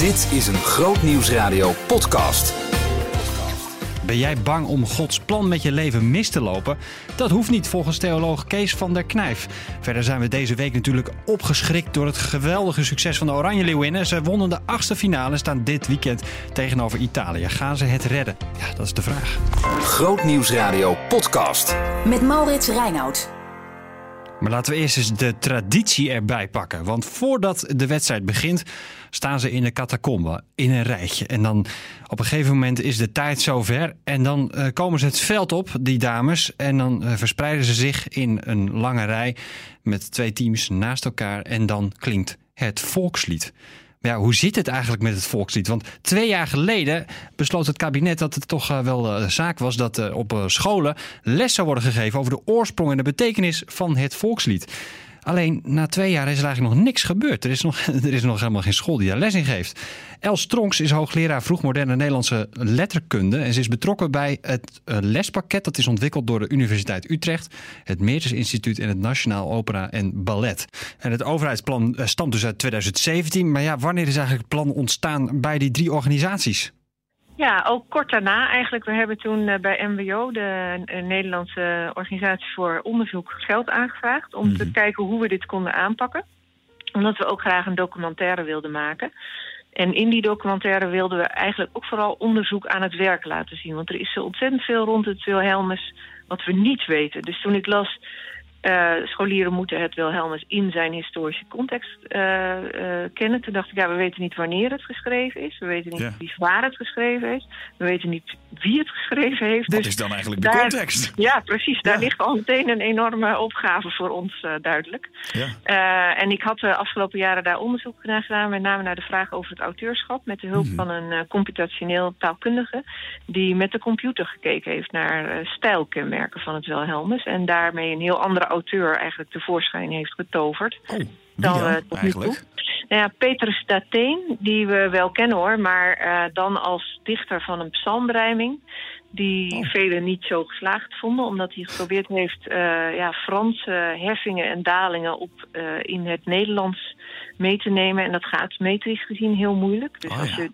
Dit is een Groot Nieuwsradio podcast. Ben jij bang om Gods plan met je leven mis te lopen? Dat hoeft niet volgens theoloog Kees van der Knijf. Verder zijn we deze week natuurlijk opgeschrikt door het geweldige succes van de Oranje Leeuwinnen. Ze wonnen de achtste finale en staan dit weekend tegenover Italië. Gaan ze het redden? Ja, dat is de vraag. Groot Nieuwsradio podcast. Met Maurits Reinoud. Maar laten we eerst eens de traditie erbij pakken. Want voordat de wedstrijd begint, staan ze in de catacombe in een rijtje. En dan op een gegeven moment is de tijd zover. En dan uh, komen ze het veld op, die dames. En dan uh, verspreiden ze zich in een lange rij met twee teams naast elkaar. En dan klinkt het volkslied. Ja, hoe zit het eigenlijk met het volkslied? Want twee jaar geleden besloot het kabinet dat het toch uh, wel uh, zaak was dat uh, op scholen les zou worden gegeven over de oorsprong en de betekenis van het volkslied. Alleen na twee jaar is er eigenlijk nog niks gebeurd. Er is nog, er is nog helemaal geen school die daar les in geeft. Els Stronks is hoogleraar vroegmoderne Nederlandse letterkunde. En ze is betrokken bij het lespakket dat is ontwikkeld door de Universiteit Utrecht, het Meertens Instituut en het Nationaal Opera en Ballet. En het overheidsplan stamt dus uit 2017. Maar ja, wanneer is eigenlijk het plan ontstaan bij die drie organisaties? Ja, ook kort daarna eigenlijk. We hebben toen bij MWO, de Nederlandse Organisatie voor Onderzoek, geld aangevraagd om mm -hmm. te kijken hoe we dit konden aanpakken. Omdat we ook graag een documentaire wilden maken. En in die documentaire wilden we eigenlijk ook vooral onderzoek aan het werk laten zien. Want er is zo ontzettend veel rond het Wilhelmus wat we niet weten. Dus toen ik las, uh, scholieren moeten het Wilhelmus in zijn historische context uh, uh, kennen. Toen dacht ik, ja, we weten niet wanneer het geschreven is. We weten niet ja. waar het geschreven is. We weten niet wie het geschreven heeft. Wat dus is dan eigenlijk de context? Ja, precies. Daar ja. ligt al meteen een enorme opgave voor ons duidelijk. Ja. en ik had de afgelopen jaren daar onderzoek naar gedaan. Met name naar de vraag over het auteurschap. Met de hulp Mhm. van een computationeel taalkundige. Die met de computer gekeken heeft naar stijlkenmerken van het Wilhelmus. En daarmee een heel andere auteur eigenlijk tevoorschijn heeft getoverd. Oh, dan, dan uh, tot nu toe. Nou ja, Petrus Dateen, die we wel kennen hoor, maar uh, dan als dichter van een psalmrijming. Die Oh. velen niet zo geslaagd vonden, omdat hij geprobeerd heeft uh, ja, Franse heffingen en dalingen op uh, in het Nederlands mee te nemen. En dat gaat metrisch gezien heel moeilijk. Dus Oh, als ja. je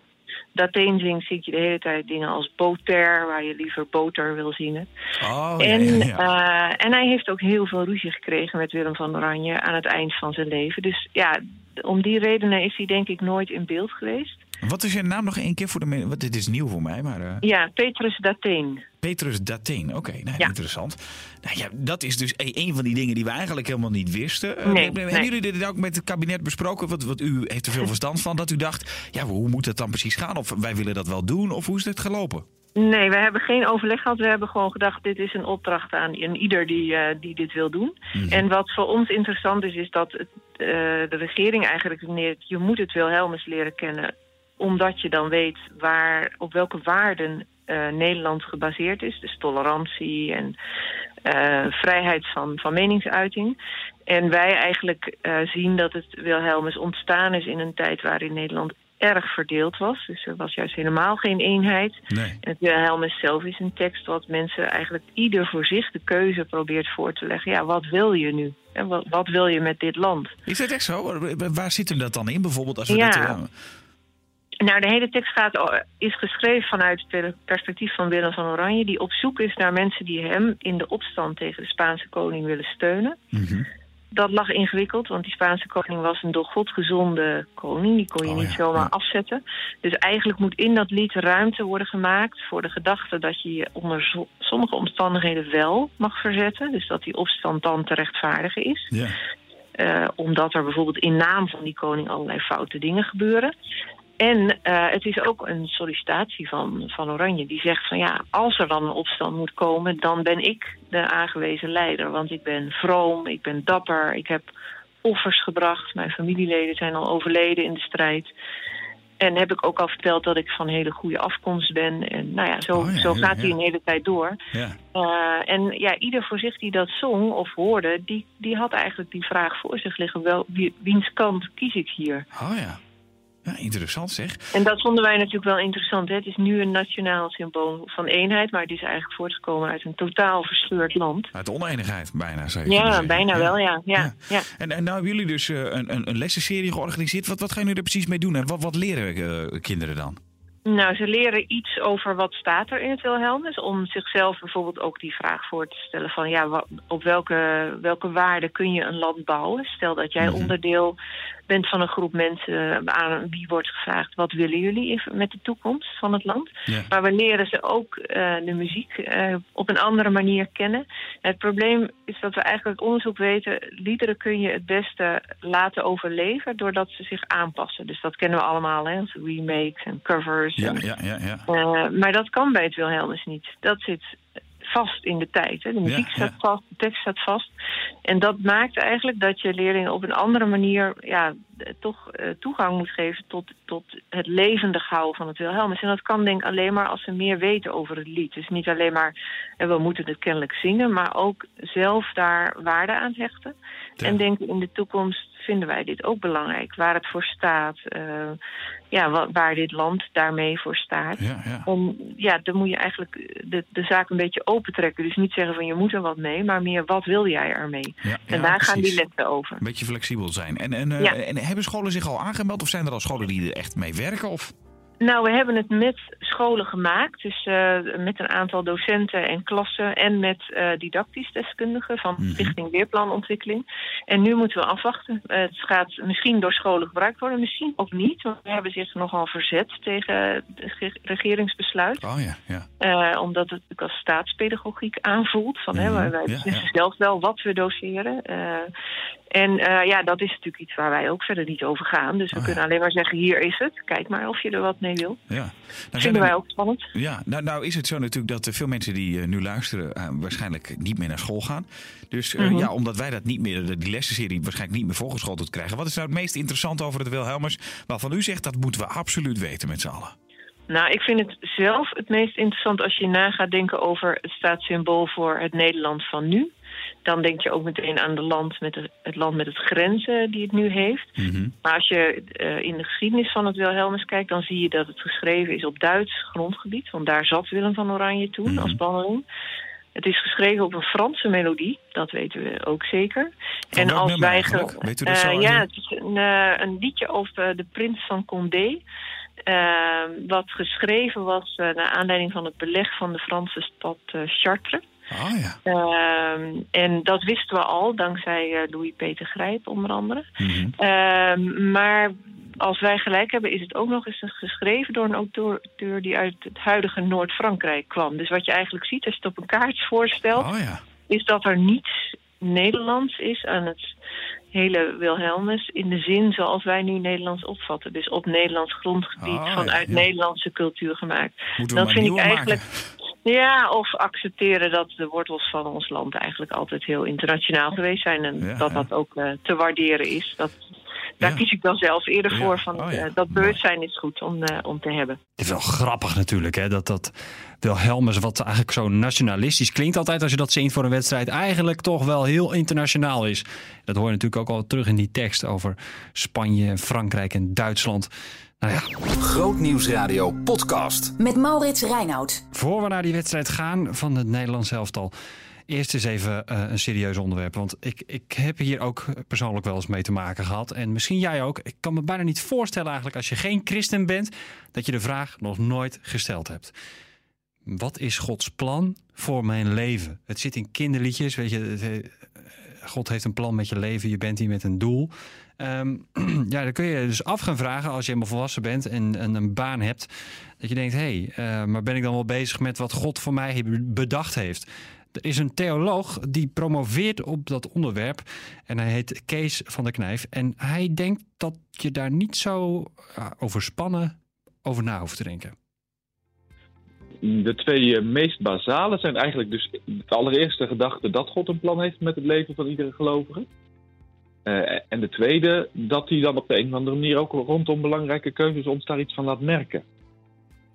Dateen zingt, zie je de hele tijd dingen als boter, waar je liever boter wil zingen. Oh, En, ja, ja. uh, en hij heeft ook heel veel ruzie gekregen met Willem van Oranje aan het eind van zijn leven. Dus ja, om die redenen is hij denk ik nooit in beeld geweest. Wat is je naam nog één keer voor de? Want dit is nieuw voor mij, maar... eh, Ja, Petrus Dateen. Petrus Dateen, oké, nou, Ja. interessant. Nou ja, dat is dus e- een van die dingen die we eigenlijk helemaal niet wisten. Eh, Nee, hebben jullie dit ook met het kabinet besproken? Want, want u heeft er veel verstand van, dat u dacht... ja, hoe moet het dan precies gaan? Of wij willen dat wel doen, of hoe is het gelopen? Nee, we hebben geen overleg gehad. We hebben gewoon gedacht, dit is een opdracht aan een ieder die, uh, die dit wil doen. Mhm. En wat voor ons interessant is, is dat het, uh, de regering eigenlijk redeneert... je moet het Wilhelmus leren kennen, omdat je dan weet waar, op welke waarden uh, Nederland gebaseerd is. Dus tolerantie en vrijheid van, van meningsuiting. En wij eigenlijk zien dat het Wilhelmus ontstaan is in een tijd waarin Nederland erg verdeeld was. Dus er was juist helemaal geen eenheid. Nee. En het Wilhelmus zelf is een tekst wat mensen eigenlijk ieder voor zich de keuze probeert voor te leggen. Ja, wat wil je nu? En wat, wat wil je met dit land? Is dat echt zo? Waar zit hem dat dan in bijvoorbeeld? Als we Ja. uh, Nou, de hele tekst gaat, is geschreven vanuit het perspectief van Willem van Oranje... die op zoek is naar mensen die hem in de opstand tegen de Spaanse koning willen steunen. mhm. Dat lag ingewikkeld, want die Spaanse koning was een door God gezonde koning. Die kon je Oh niet ja, zomaar ja. afzetten. Dus eigenlijk moet in dat lied ruimte worden gemaakt voor de gedachte dat je je onder sommige omstandigheden wel mag verzetten. Dus dat die opstand dan te rechtvaardigen is. Ja. Eh, omdat er bijvoorbeeld in naam van die koning allerlei foute dingen gebeuren. En eh, het is ook een sollicitatie van, van Oranje. Die zegt van ja, als er dan een opstand moet komen... dan ben ik de aangewezen leider. Want ik ben vroom, ik ben dapper, ik heb offers gebracht. Mijn familieleden zijn al overleden in de strijd. En heb ik ook al verteld dat ik van hele goede afkomst ben. En nou ja, zo, Oh ja, zo gaat ja. hij een hele tijd door. Ja. Uh, en ja, ieder voor zich die dat zong of hoorde, die, die had eigenlijk die vraag voor zich liggen. Wel, wie, wiens kant kies ik hier? Oh ja. Ja, interessant zeg. En dat vonden wij natuurlijk wel interessant. Hè? Het is nu een nationaal symbool van eenheid, maar het is eigenlijk voortgekomen uit een totaal verscheurd land. Uit oneenigheid bijna, zou je Ja, bijna wel, ja. ja, Ja. ja. En, en nou hebben jullie dus eh, een, een, een lessenserie georganiseerd. Wat, wat gaan jullie er precies mee doen en wat, wat leren eh, kinderen dan? Nou, ze leren iets over wat staat er in het Wilhelmus. Om zichzelf bijvoorbeeld ook die vraag voor te stellen van... ja, wa- op welke, welke waarden kun je een land bouwen? Stel dat jij Mhm. onderdeel bent van een groep mensen... aan wie wordt gevraagd... wat willen jullie met de toekomst van het land? Ja. Maar we leren ze ook eh, de muziek eh, op een andere manier kennen. Het probleem is dat we eigenlijk uit onderzoek weten... liederen kun je het beste laten overleven... doordat ze zich aanpassen. Dus dat kennen we allemaal, hè? remakes en covers. Ja, en, ja, ja, ja. eh, maar dat kan bij het Wilhelmus niet. Dat zit vast in de tijd. Hè? De muziek Ja, staat ja. vast, de tekst staat vast. En dat maakt eigenlijk dat je leerlingen op een andere manier ja, eh, toch eh, toegang moet geven tot, tot het levendig houden van het Wilhelmus. En dat kan denk ik alleen maar als ze meer weten over het lied. Dus niet alleen maar, eh, we moeten het kennelijk zingen, maar ook zelf daar waarde aan hechten. Ja. En denken in de toekomst vinden wij dit ook belangrijk. Waar het voor staat, eh, ja, wa- waar dit land daarmee voor staat. ja, ja. Dan moet je eigenlijk de, de zaak een beetje opentrekken. Dus niet zeggen van je moet er wat mee, maar meer wat wil jij ermee? ja, En daar gaan die lessen over. Een beetje flexibel zijn. En, en, eh, en hebben scholen zich al aangemeld of zijn er al scholen die er echt mee werken? Of? Nou, we hebben het met scholen gemaakt. Dus eh, met een aantal docenten en klassen. En met eh, didactisch deskundigen van Mhm. Stichting Leerplanontwikkeling. En nu moeten we afwachten. Eh, het gaat misschien door scholen gebruikt worden, misschien ook niet. Want we hebben zich nogal verzet tegen het ge- regeringsbesluit. Oh ja, ja. Omdat het als staatspedagogiek aanvoelt. Van, hè, Mhm, wij wij ja, beslissen ja. zelf wel wat we doseren. En eh, ja, dat is natuurlijk iets waar wij ook verder niet over gaan. Dus we Oh, ja. kunnen alleen maar zeggen, hier is het. Kijk maar of je er wat mee wil. ja. Nou, Vinden wij ook spannend. Ja, nou, nou is het zo natuurlijk dat veel mensen die eh, nu luisteren eh, waarschijnlijk niet meer naar school gaan. Dus Mhm. ja, omdat wij dat niet meer, die lessenserie waarschijnlijk niet meer volgeschoteld krijgen. Wat is nou het meest interessant over het Wilhelmus? Waarvan u zegt dat moeten we absoluut weten met z'n allen. Nou, ik vind het zelf het meest interessant als je na gaat denken over het staatssymbool voor het Nederland van nu. Dan denk je ook meteen aan de land met het, het land met het grenzen die het nu heeft. Mhm. Maar als je eh, in de geschiedenis van het Wilhelmus kijkt, dan zie je dat het geschreven is op Duits grondgebied. Want daar zat Willem van Oranje toen Mhm. als banneling. Het is geschreven op een Franse melodie, dat weten we ook zeker. Van Weet u dat Eh, ja, het is een, eh, een liedje over de prins van Condé. wat geschreven was naar aanleiding van het beleg van de Franse stad Chartres. Oh ja. Ehm, en dat wisten we al, dankzij eh, Louis-Peter Grijp onder andere. Mhm. Ehm, maar als wij gelijk hebben, is het ook nog eens geschreven door een auteur die uit het huidige Noord-Frankrijk kwam. Dus wat je eigenlijk ziet als je het op een kaart voorstelt, Oh ja. is dat er niets Nederlands is aan het hele Wilhelmus in de zin zoals wij nu Nederlands opvatten. Dus op Nederlands grondgebied Oh, vanuit ja. Nieuwse cultuur gemaakt. Dat vind ik eigenlijk- maken. Ja, of accepteren dat de wortels van ons land eigenlijk altijd heel internationaal geweest zijn. En Ja, dat dat ook eh, te waarderen is. Dat, daar Ja. kies ik dan zelf eerder Ja. voor. Van, Oh ja, eh, dat bewustzijn is goed om, eh, om te hebben. Het is wel grappig natuurlijk, hè, dat dat Wilhelmus, wat eigenlijk zo nationalistisch klinkt altijd als je dat zingt voor een wedstrijd, eigenlijk toch wel heel internationaal is. Dat hoor je natuurlijk ook al terug in die tekst over Spanje, en Frankrijk en Duitsland. Nou ja, Grootnieuwsradio podcast. Met Maurits Reinoud. voor we naar die wedstrijd gaan van het Nederlands elftal, eerst eens even eh, een serieus onderwerp. Want ik, ik heb hier ook persoonlijk wel eens mee te maken gehad. En misschien jij ook. Ik kan me bijna niet voorstellen eigenlijk als je geen christen bent, dat je de vraag nog nooit gesteld hebt. Wat is Gods plan voor mijn leven? Het zit in kinderliedjes, weet je. eh, God heeft een plan met je leven, je bent hier met een doel. Ehm, ja, dan kun je dus af gaan vragen als je helemaal volwassen bent en, en een baan hebt. Dat je denkt, hé, hey, eh, maar ben ik dan wel bezig met wat God voor mij bedacht heeft? Er is een theoloog die promoveert op dat onderwerp. En hij heet Kees van der Knijf. En hij denkt dat je daar niet zo overspannen over na hoeft te denken. De twee eh, meest basale zijn eigenlijk dus de allereerste gedachte dat God een plan heeft met het leven van iedere gelovige. Eh, en de tweede, dat hij dan op de een of andere manier ook rondom belangrijke keuzes ons daar iets van laat merken.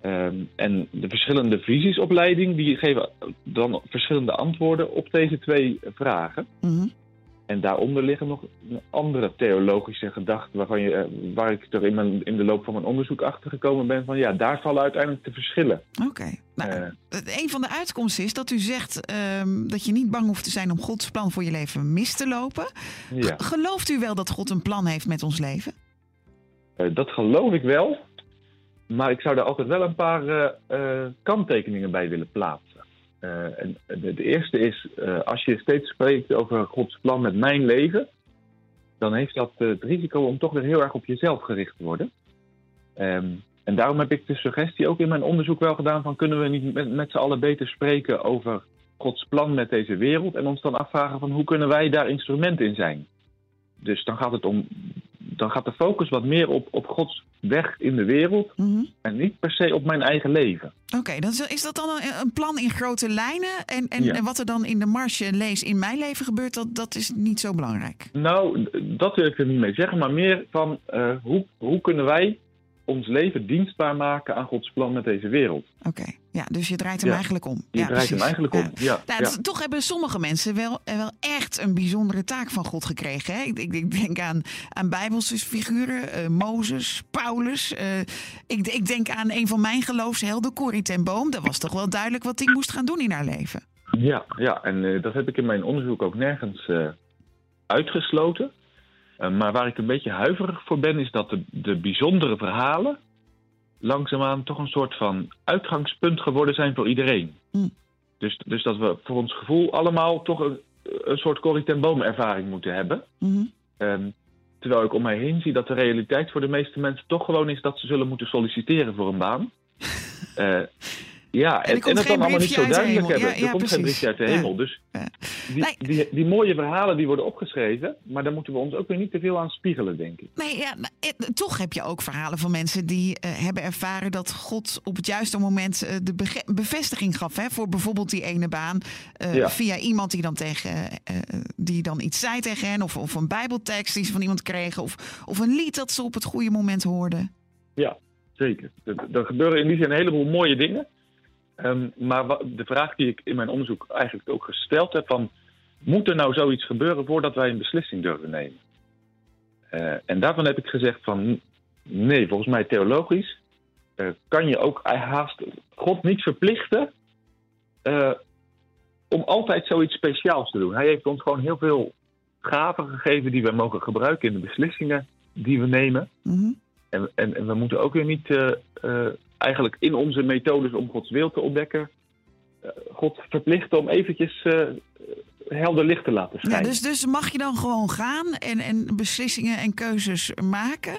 Ehm, en de verschillende visiesopleiding die geven dan verschillende antwoorden op deze twee vragen. Mhm. En daaronder liggen nog andere theologische gedachten waarvan je, eh, waar ik er in, mijn, in de loop van mijn onderzoek achter gekomen ben van ja, daar vallen uiteindelijk de verschillen. Oké. Nou, Eh. een van de uitkomsten is dat u zegt ehm, dat je niet bang hoeft te zijn om Gods plan voor je leven mis te lopen. Ja. Gelooft u wel dat God een plan heeft met ons leven? Eh, dat geloof ik wel, maar ik zou daar altijd wel een paar eh, eh, kanttekeningen bij willen plaatsen. Eh, en de, de eerste is, als je steeds spreekt over Gods plan met mijn leven, dan heeft dat het risico om toch weer heel erg op jezelf gericht te worden. Ehm, en daarom heb ik de suggestie ook in mijn onderzoek wel gedaan van kunnen we niet met, met z'n allen beter spreken over Gods plan met deze wereld en ons dan afvragen van hoe kunnen wij daar instrument in zijn. Dus dan gaat het om, dan gaat de focus wat meer op, op Gods weg in de wereld Mhm. en niet per se op mijn eigen leven. Oké, dan is, is dat dan een, een plan in grote lijnen? En, en, Ja. en wat er dan in de marge lees in mijn leven gebeurt, dat, dat is niet zo belangrijk. Nou, dat wil ik er niet mee zeggen, maar meer van eh, hoe, hoe kunnen wij ons leven dienstbaar maken aan Gods plan met deze wereld. Oké, ja, dus je draait hem Ja. eigenlijk om. Je ja, draait hem eigenlijk om. Ja. Ja, Nou, het- Toch hebben sommige mensen wel, eh, wel echt een bijzondere taak van God gekregen. Hè? Ik, ik, ik denk aan, aan bijbelse figuren, eh, Mozes, Paulus. eh, ik, ik denk aan een van mijn geloofshelden, Corrie ten Boom. Dat was toch wel duidelijk wat hij moest gaan doen in haar leven. Ja, ja en dat heb ik in mijn onderzoek ook nergens uitgesloten. Eh, maar waar ik een beetje huiverig voor ben, is dat de, de bijzondere verhalen langzaamaan toch een soort van uitgangspunt geworden zijn voor iedereen. Mm. Dus, dus dat we voor ons gevoel allemaal toch een, een soort Corrie ten Boom ervaring moeten hebben. Mhm. Ehm, terwijl ik om mij heen zie dat de realiteit voor de meeste mensen toch gewoon is dat ze zullen moeten solliciteren voor een baan. Eh, ja, en, dat dan allemaal niet zo duidelijk hebben. Ja, er komt geen briefje uit de Ja. hemel. Dus die, Nee. die, die mooie verhalen die worden opgeschreven, maar daar moeten we ons ook weer niet te veel aan spiegelen, denk ik. Nee, ja, eh, toch heb je ook verhalen van mensen die eh, hebben ervaren dat God op het juiste moment eh, de bevestiging gaf. Hè, voor bijvoorbeeld die ene baan. Via iemand die dan, tegen, die dan iets zei tegen hen. Of, of een bijbeltekst die ze van iemand kregen. Of, of een lied dat ze op het goede moment hoorden. Ja, zeker. Er, er gebeuren in die zin een heleboel mooie dingen. Ehm, maar de vraag die ik in mijn onderzoek eigenlijk ook gesteld heb: van, moet er nou zoiets gebeuren voordat wij een beslissing durven nemen? Eh, en daarvan heb ik gezegd van nee, volgens mij theologisch eh, kan je ook haast God niet verplichten eh, om altijd zoiets speciaals te doen. Hij heeft ons gewoon heel veel gaven gegeven die we mogen gebruiken in de beslissingen die we nemen. Mhm. En, en, en we moeten ook weer niet eh, eh, eigenlijk in onze methodes om Gods wil te ontdekken, eh, God verplichten om eventjes helder licht te laten Ja, schijnen. dus, dus mag je dan gewoon gaan en, en beslissingen en keuzes maken.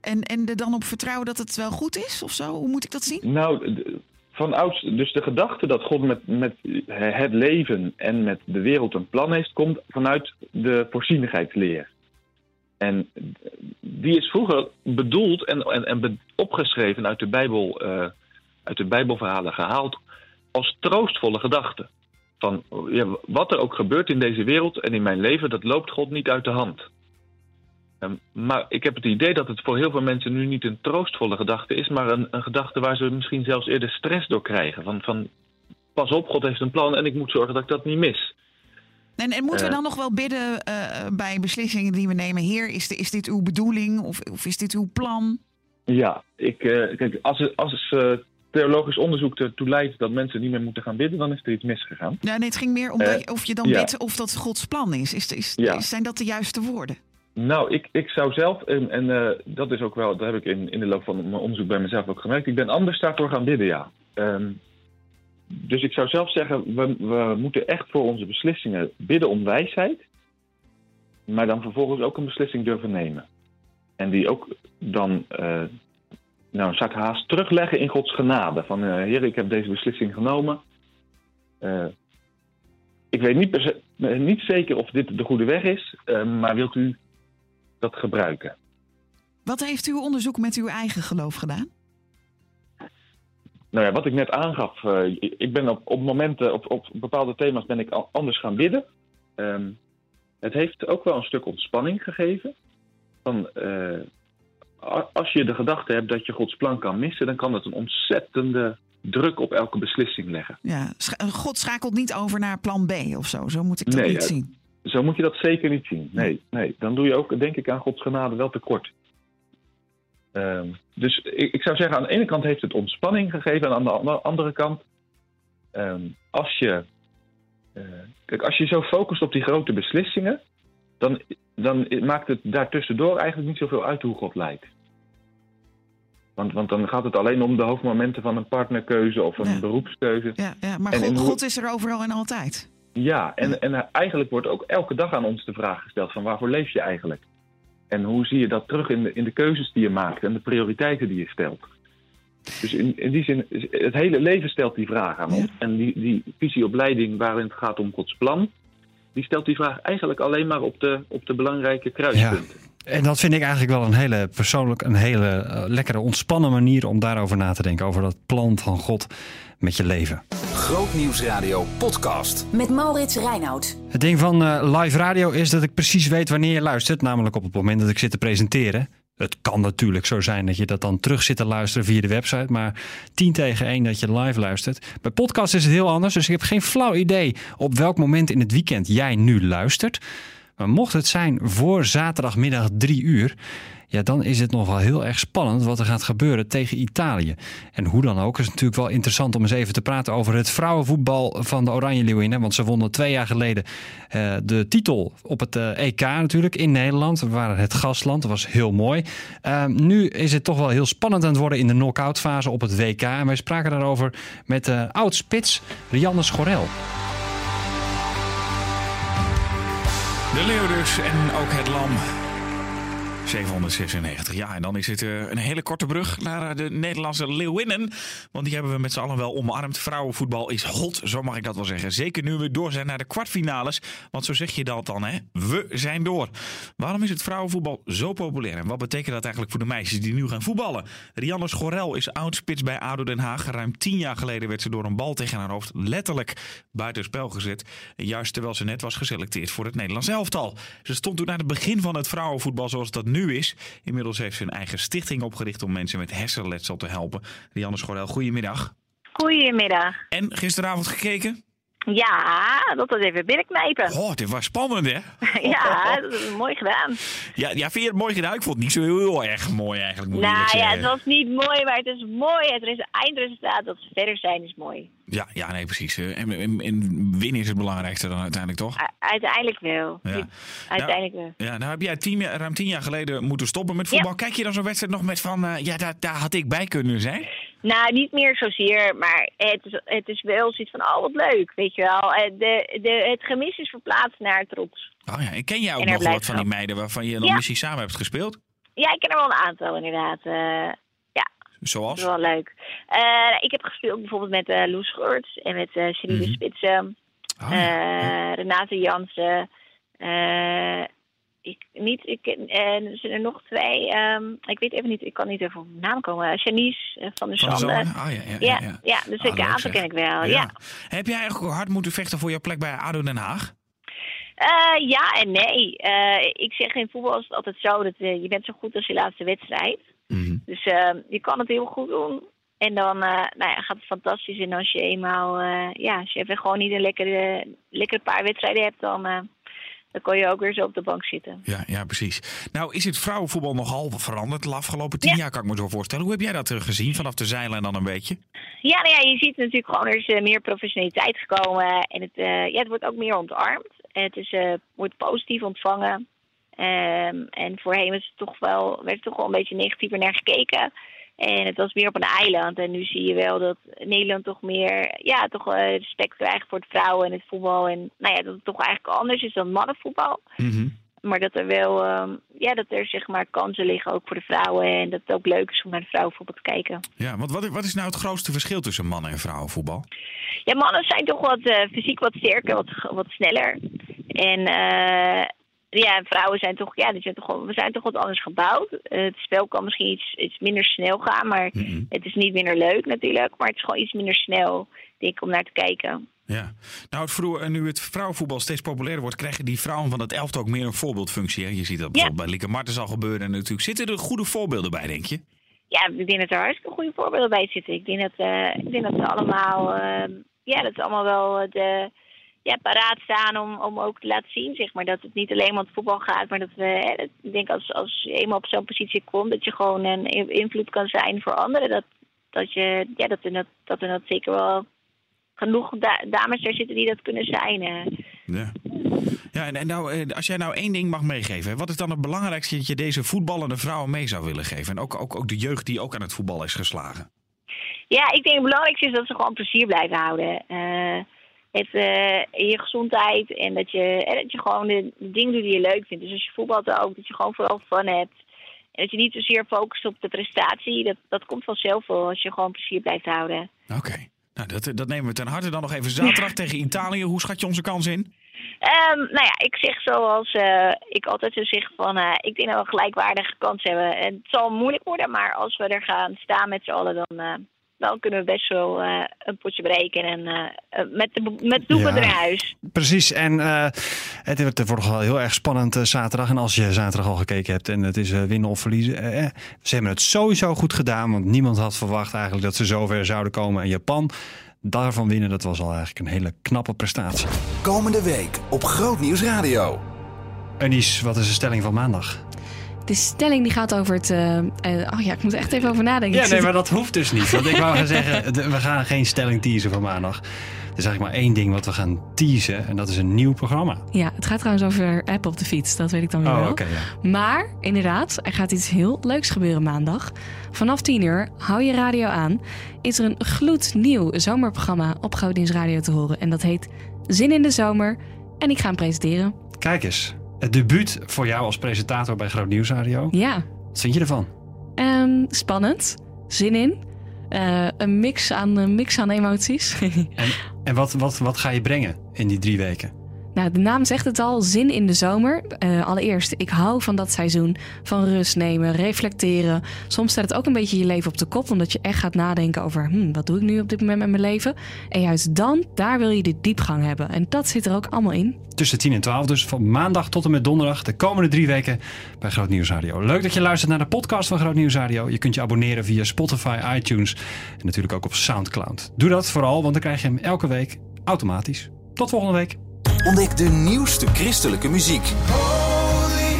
En, en er dan op vertrouwen dat het wel goed is of zo? Hoe moet ik dat zien? Nou, van ouds, dus de gedachte dat God met, met het leven en met de wereld een plan heeft, komt vanuit de voorzienigheidsleer. En die is vroeger bedoeld en, en, en opgeschreven uit de, Bijbel, eh, uit de Bijbelverhalen gehaald als troostvolle gedachte. Van ja, wat er ook gebeurt in deze wereld en in mijn leven, dat loopt God niet uit de hand. Ehm, maar ik heb het idee dat het voor heel veel mensen nu niet een troostvolle gedachte is, maar een, een gedachte waar ze misschien zelfs eerder stress door krijgen. Van, van pas op, God heeft een plan en ik moet zorgen dat ik dat niet mis. En, en moeten we Eh. dan nog wel bidden eh, bij beslissingen die we nemen? Heer, is, de- is dit uw bedoeling of, of is dit uw plan? Ja, ik, eh, kijk, als, als theologisch onderzoek ertoe leidt dat mensen niet meer moeten gaan bidden, dan is er iets misgegaan. Nou, nee, het ging meer om dat of je dan ja. bidt of dat Gods plan is. is, is, Ja. is- zijn dat de juiste woorden? Nou, ik, ik zou zelf, en, en dat is ook wel, dat heb ik in, in de loop van mijn onderzoek bij mezelf ook gemerkt, ik ben anders daarvoor gaan bidden, ja. Ehm, dus ik zou zelf zeggen, we, we moeten echt voor onze beslissingen bidden om wijsheid, maar dan vervolgens ook een beslissing durven nemen. En die ook dan, eh nou, ik haast terugleggen in Gods genade. Van, eh Heer, ik heb deze beslissing genomen. Eh, ik weet niet, niet zeker of dit de goede weg is, maar wilt u dat gebruiken? Wat heeft uw onderzoek met uw eigen geloof gedaan? Nou ja, wat ik net aangaf, eh, ik ben op, op momenten, op, op bepaalde thema's ben ik anders gaan bidden. Ehm, het heeft ook wel een stuk ontspanning gegeven. Van, eh, als je de gedachte hebt dat je Gods plan kan missen, dan kan dat een ontzettende druk op elke beslissing leggen. Ja, God schakelt niet over naar plan B of zo. Zo moet ik dat Nee, niet eh, zien. zo moet je dat zeker niet zien. Nee, nee. Dan doe je ook, denk ik, aan Gods genade wel tekort. Ehm, dus ik, ik zou zeggen, aan de ene kant heeft het ontspanning gegeven. En aan de andere, andere kant, ehm, als je eh, kijk, als je zo focust op die grote beslissingen, dan, dan maakt het daartussendoor eigenlijk niet zoveel uit hoe God leidt. Want, want dan gaat het alleen om de hoofdmomenten van een partnerkeuze of een Ja. beroepskeuze. Ja, ja, maar God, in God is er overal en altijd. Ja, en, en eigenlijk wordt ook elke dag aan ons de vraag gesteld van waarvoor leef je eigenlijk? En hoe zie je dat terug in de, in de keuzes die je maakt en de prioriteiten die je stelt? Dus in, in die zin, het hele leven stelt die vraag aan ons. En die, die visie op leiding waarin het gaat om Gods plan, die stelt die vraag eigenlijk alleen maar op de, op de belangrijke kruispunten. En dat vind ik eigenlijk wel een hele persoonlijk, een hele eh, lekkere, ontspannen manier om daarover na te denken. Over dat plan van God met je leven. Grootnieuwsradio podcast. Met Maurits Reinoud. Het ding van eh, live radio is dat ik precies weet wanneer je luistert. Namelijk op het moment dat ik zit te presenteren. Het kan natuurlijk zo zijn dat je dat dan terug zit te luisteren via de website. Maar 10 tegen 1 dat je live luistert. Bij podcast is het heel anders. Dus ik heb geen flauw idee op welk moment in het weekend jij nu luistert. Maar mocht het zijn voor zaterdagmiddag 3 uur. Ja, dan is het nog wel heel erg spannend wat er gaat gebeuren tegen Italië. En hoe dan ook is het natuurlijk wel interessant om eens even te praten over het vrouwenvoetbal van de Oranje Leeuwinnen. Want ze wonnen twee jaar geleden eh, de titel op het eh, EK natuurlijk in Nederland. We waren het gastland, dat was heel mooi. Eh, nu is het toch wel heel spannend aan het worden in de knock-out fase op het WK. En wij spraken daarover met oud-spits Rianne Schorel. De leeuw en ook het lam. 796. Ja, en dan is het eh, een hele korte brug naar eh, de Nederlandse Leeuwinnen. Want die hebben we met z'n allen wel omarmd. Vrouwenvoetbal is hot, zo mag ik dat wel zeggen. Zeker nu we door zijn naar de kwartfinales. Want zo zeg je dat dan, hè? We zijn door. Waarom is het vrouwenvoetbal zo populair? En wat betekent dat eigenlijk voor de meisjes die nu gaan voetballen? Rianne Schorel is oudspits bij ADO Den Haag. Ruim tien jaar geleden werd ze door een bal tegen haar hoofd letterlijk buitenspel gezet. Juist terwijl ze net was geselecteerd voor het Nederlands elftal. Ze stond toen aan het begin van het vrouwenvoetbal zoals dat nu is. Inmiddels heeft ze een eigen stichting opgericht om mensen met hersenletsel te helpen. Rianne Schorel, goedemiddag. Goedemiddag. En gisteravond gekeken? Ja, dat was even binnenknijpen. Oh, dit was spannend hè? Ja, dat is mooi gedaan. Ja, ja vind je het mooi gedaan? Ik vond het niet zo heel erg mooi eigenlijk, moet Nou ja, het was niet mooi, maar het is mooi. Het res- eindresultaat dat ze verder zijn is mooi. Ja, ja, nee, precies. Eh, En, en, en winnen is het belangrijkste dan uiteindelijk, toch? Uiteindelijk wel. Ja. Uiteindelijk wel. Ja, nou heb jij tien, jaar- ruim tien jaar geleden moeten stoppen met voetbal. Kijk je dan zo'n wedstrijd nog met van, eh, ja, daar, daar had ik bij kunnen zijn? Nou, niet meer zozeer, maar het is, het is wel zoiets van, oh wat leuk, weet je wel. Eh, De, de, het gemis is verplaatst naar trots. Oh ja, en ken jij ook nog wat van die meiden waarvan je nog Ja. misschien samen hebt gespeeld? Ja, ik ken er wel een aantal inderdaad. Eh, dat Zoals? is wel leuk. Eh, ik heb gespeeld bijvoorbeeld met eh Loes Geurts en met eh Celine Mhm. Spitsen. Oh, ja. Eh, Renate Jansen. ik, niet, ik, en er zijn er nog twee. ehm, ik weet even niet, ik kan niet even op de naam komen. Janice van der de Zanden. Zanden? Oh, ja, ja, Ja, ja, dus Ah, ik aantal ken ik wel. Ja. Heb jij eigenlijk hard moeten vechten voor jouw plek bij ADO Den Haag? Ja en nee. Ik zeg in voetbal is het altijd zo dat je bent zo goed als je laatste wedstrijd. Dus eh, je kan het heel goed doen. En dan eh, nou ja, gaat het fantastisch. En als je eenmaal, eh, ja, als je even gewoon niet een lekkere, lekkere paar wedstrijden hebt, dan, eh, dan kon je ook weer zo op de bank zitten. Ja, ja, precies. Nou, is het vrouwenvoetbal nogal veranderd de afgelopen tien Ja. jaar, kan ik me zo voorstellen. Hoe heb jij dat gezien vanaf de zeilen dan een beetje? Ja, nou ja, je ziet natuurlijk gewoon, er is meer professionaliteit gekomen. En het, ja, het wordt ook meer omarmd. En het is, wordt positief ontvangen. Ehm, en voorheen was het toch wel, werd er toch wel een beetje negatiever naar gekeken. En het was meer op een eiland. En nu zie je wel dat Nederland toch meer ja, toch, eh, respect krijgt voor het vrouwen en het voetbal. En nou ja, dat het toch eigenlijk anders is dan mannenvoetbal. Mhm. Maar dat er wel, ehm, ja, dat er zeg maar kansen liggen ook voor de vrouwen. En dat het ook leuk is om naar de vrouwenvoetbal te kijken. Ja, want wat, wat is nou het grootste verschil tussen mannen en vrouwenvoetbal? Ja, mannen zijn toch wat eh, fysiek wat sterker, wat, wat sneller. En eh, ja, en vrouwen zijn toch, ja, zijn toch, we zijn toch wat anders gebouwd. Eh, het spel kan misschien iets, iets minder snel gaan, maar het is niet minder leuk natuurlijk. Maar het is gewoon iets minder snel, denk ik, om naar te kijken. Ja. Nou, het vroeger, nu het vrouwenvoetbal steeds populairder wordt, krijgen die vrouwen van het elftal ook meer een voorbeeldfunctie. Hè? Je ziet dat bijvoorbeeld bij Lieke Martens al gebeuren. En natuurlijk zitten er goede voorbeelden bij, denk je? Ja, ik denk dat er hartstikke goede voorbeelden bij zitten. Ik denk dat, eh, ik denk dat ze allemaal, eh, ja, dat ze allemaal wel eh, de, ja, paraat staan om, om ook te laten zien, zeg maar, dat het niet alleen maar om het voetbal gaat, maar dat we, dat- ik denk als, als je eenmaal op zo'n positie komt, dat je gewoon een in- invloed kan zijn voor anderen. Dat, dat, je, ja, dat, er, dat, dat er dat zeker wel genoeg da- dames er zitten die dat kunnen zijn. eh. Ja. Ja, en, en nou, eh, als jij nou één ding mag meegeven, wat is dan het belangrijkste dat je deze voetballende vrouwen mee zou willen geven? En ook, ook, ook de jeugd die ook aan het voetbal is geslagen. Ja, ik denk het belangrijkste is dat ze gewoon plezier blijven houden. Eh, het, in je gezondheid en dat je, en dat je gewoon de, de dingen doet die je leuk vindt. Dus als je voetbalt ook, dat je gewoon vooral fun hebt. En dat je niet zozeer focust op de prestatie. Dat, dat komt vanzelf wel als je gewoon plezier blijft houden. Oké, nou, dat, dat nemen we ten harte. Dan nog even zaterdag tegen Italië. Hoe schat je onze kans in? Ehm, nou ja, ik zeg zoals eh, ik altijd zo zeg van, eh, ik denk dat we een gelijkwaardige kans hebben. En het zal moeilijk worden, maar als we er gaan staan met z'n allen, dan, dan kunnen we best wel eh, een potje breken en eh, eh, met, de, met Ja. naar huis. Precies, en eh, het wordt wordt wel heel erg spannend zaterdag. En als je zaterdag al gekeken hebt en het is winnen of verliezen. ze hebben het sowieso goed gedaan, want niemand had verwacht eigenlijk dat ze zover zouden komen. En Japan, daarvan winnen, dat was al eigenlijk een hele knappe prestatie. Komende week op Grootnieuws Radio. Anies, wat is de stelling van maandag? De stelling die gaat over het... eh, oh ja, ik moet echt even over nadenken. Ja, nee, maar dat hoeft dus niet. Want ik wou gaan zeggen, we gaan geen stelling teasen van maandag. Er is eigenlijk maar één ding wat we gaan teasen. En dat is een nieuw programma. Ja, het gaat trouwens over app op de fiets. Dat weet ik dan weer Oh, wel. ja. Maar inderdaad, er gaat iets heel leuks gebeuren maandag. Vanaf 10 uur, hou je radio aan, is er een gloednieuw zomerprogramma op Grootdienst Radio te horen. En dat heet Zin in de Zomer. En ik ga hem presenteren. Kijk eens, het debuut voor jou als presentator bij Groot Nieuws Radio. Ja, Wat vind je ervan? Ehm, spannend. Zin in. Eh, een, mix aan, een mix aan emoties. En, en wat, wat, wat ga je brengen in die drie weken? Nou, de naam zegt het al, zin in de zomer. Eh, allereerst, ik hou van dat seizoen. Van rust nemen, reflecteren. Soms staat het ook een beetje je leven op de kop, omdat je echt gaat nadenken over hm, wat doe ik nu op dit moment met mijn leven. En juist dan, daar wil je de diepgang hebben. En dat zit er ook allemaal in. Tussen 10 en 12 dus, van maandag tot en met donderdag, de komende drie weken bij Groot Nieuws Radio. Leuk dat je luistert naar de podcast van Groot Nieuws Radio. Je kunt je abonneren via Spotify, iTunes en natuurlijk ook op Soundcloud. Doe dat vooral, want dan krijg je hem elke week automatisch. Tot volgende week. Ontdek de nieuwste christelijke muziek. Holy,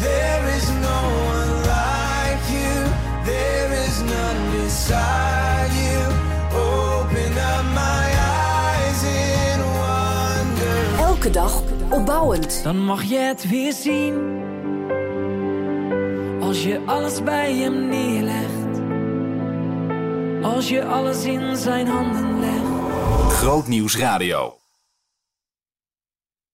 there is no one like you. There is none beside you. Open up my eyes in wonder. Elke dag opbouwend. Dan mag je het weer zien. Als je alles bij hem neerlegt. Als je alles in zijn handen legt. Groot Nieuws Radio.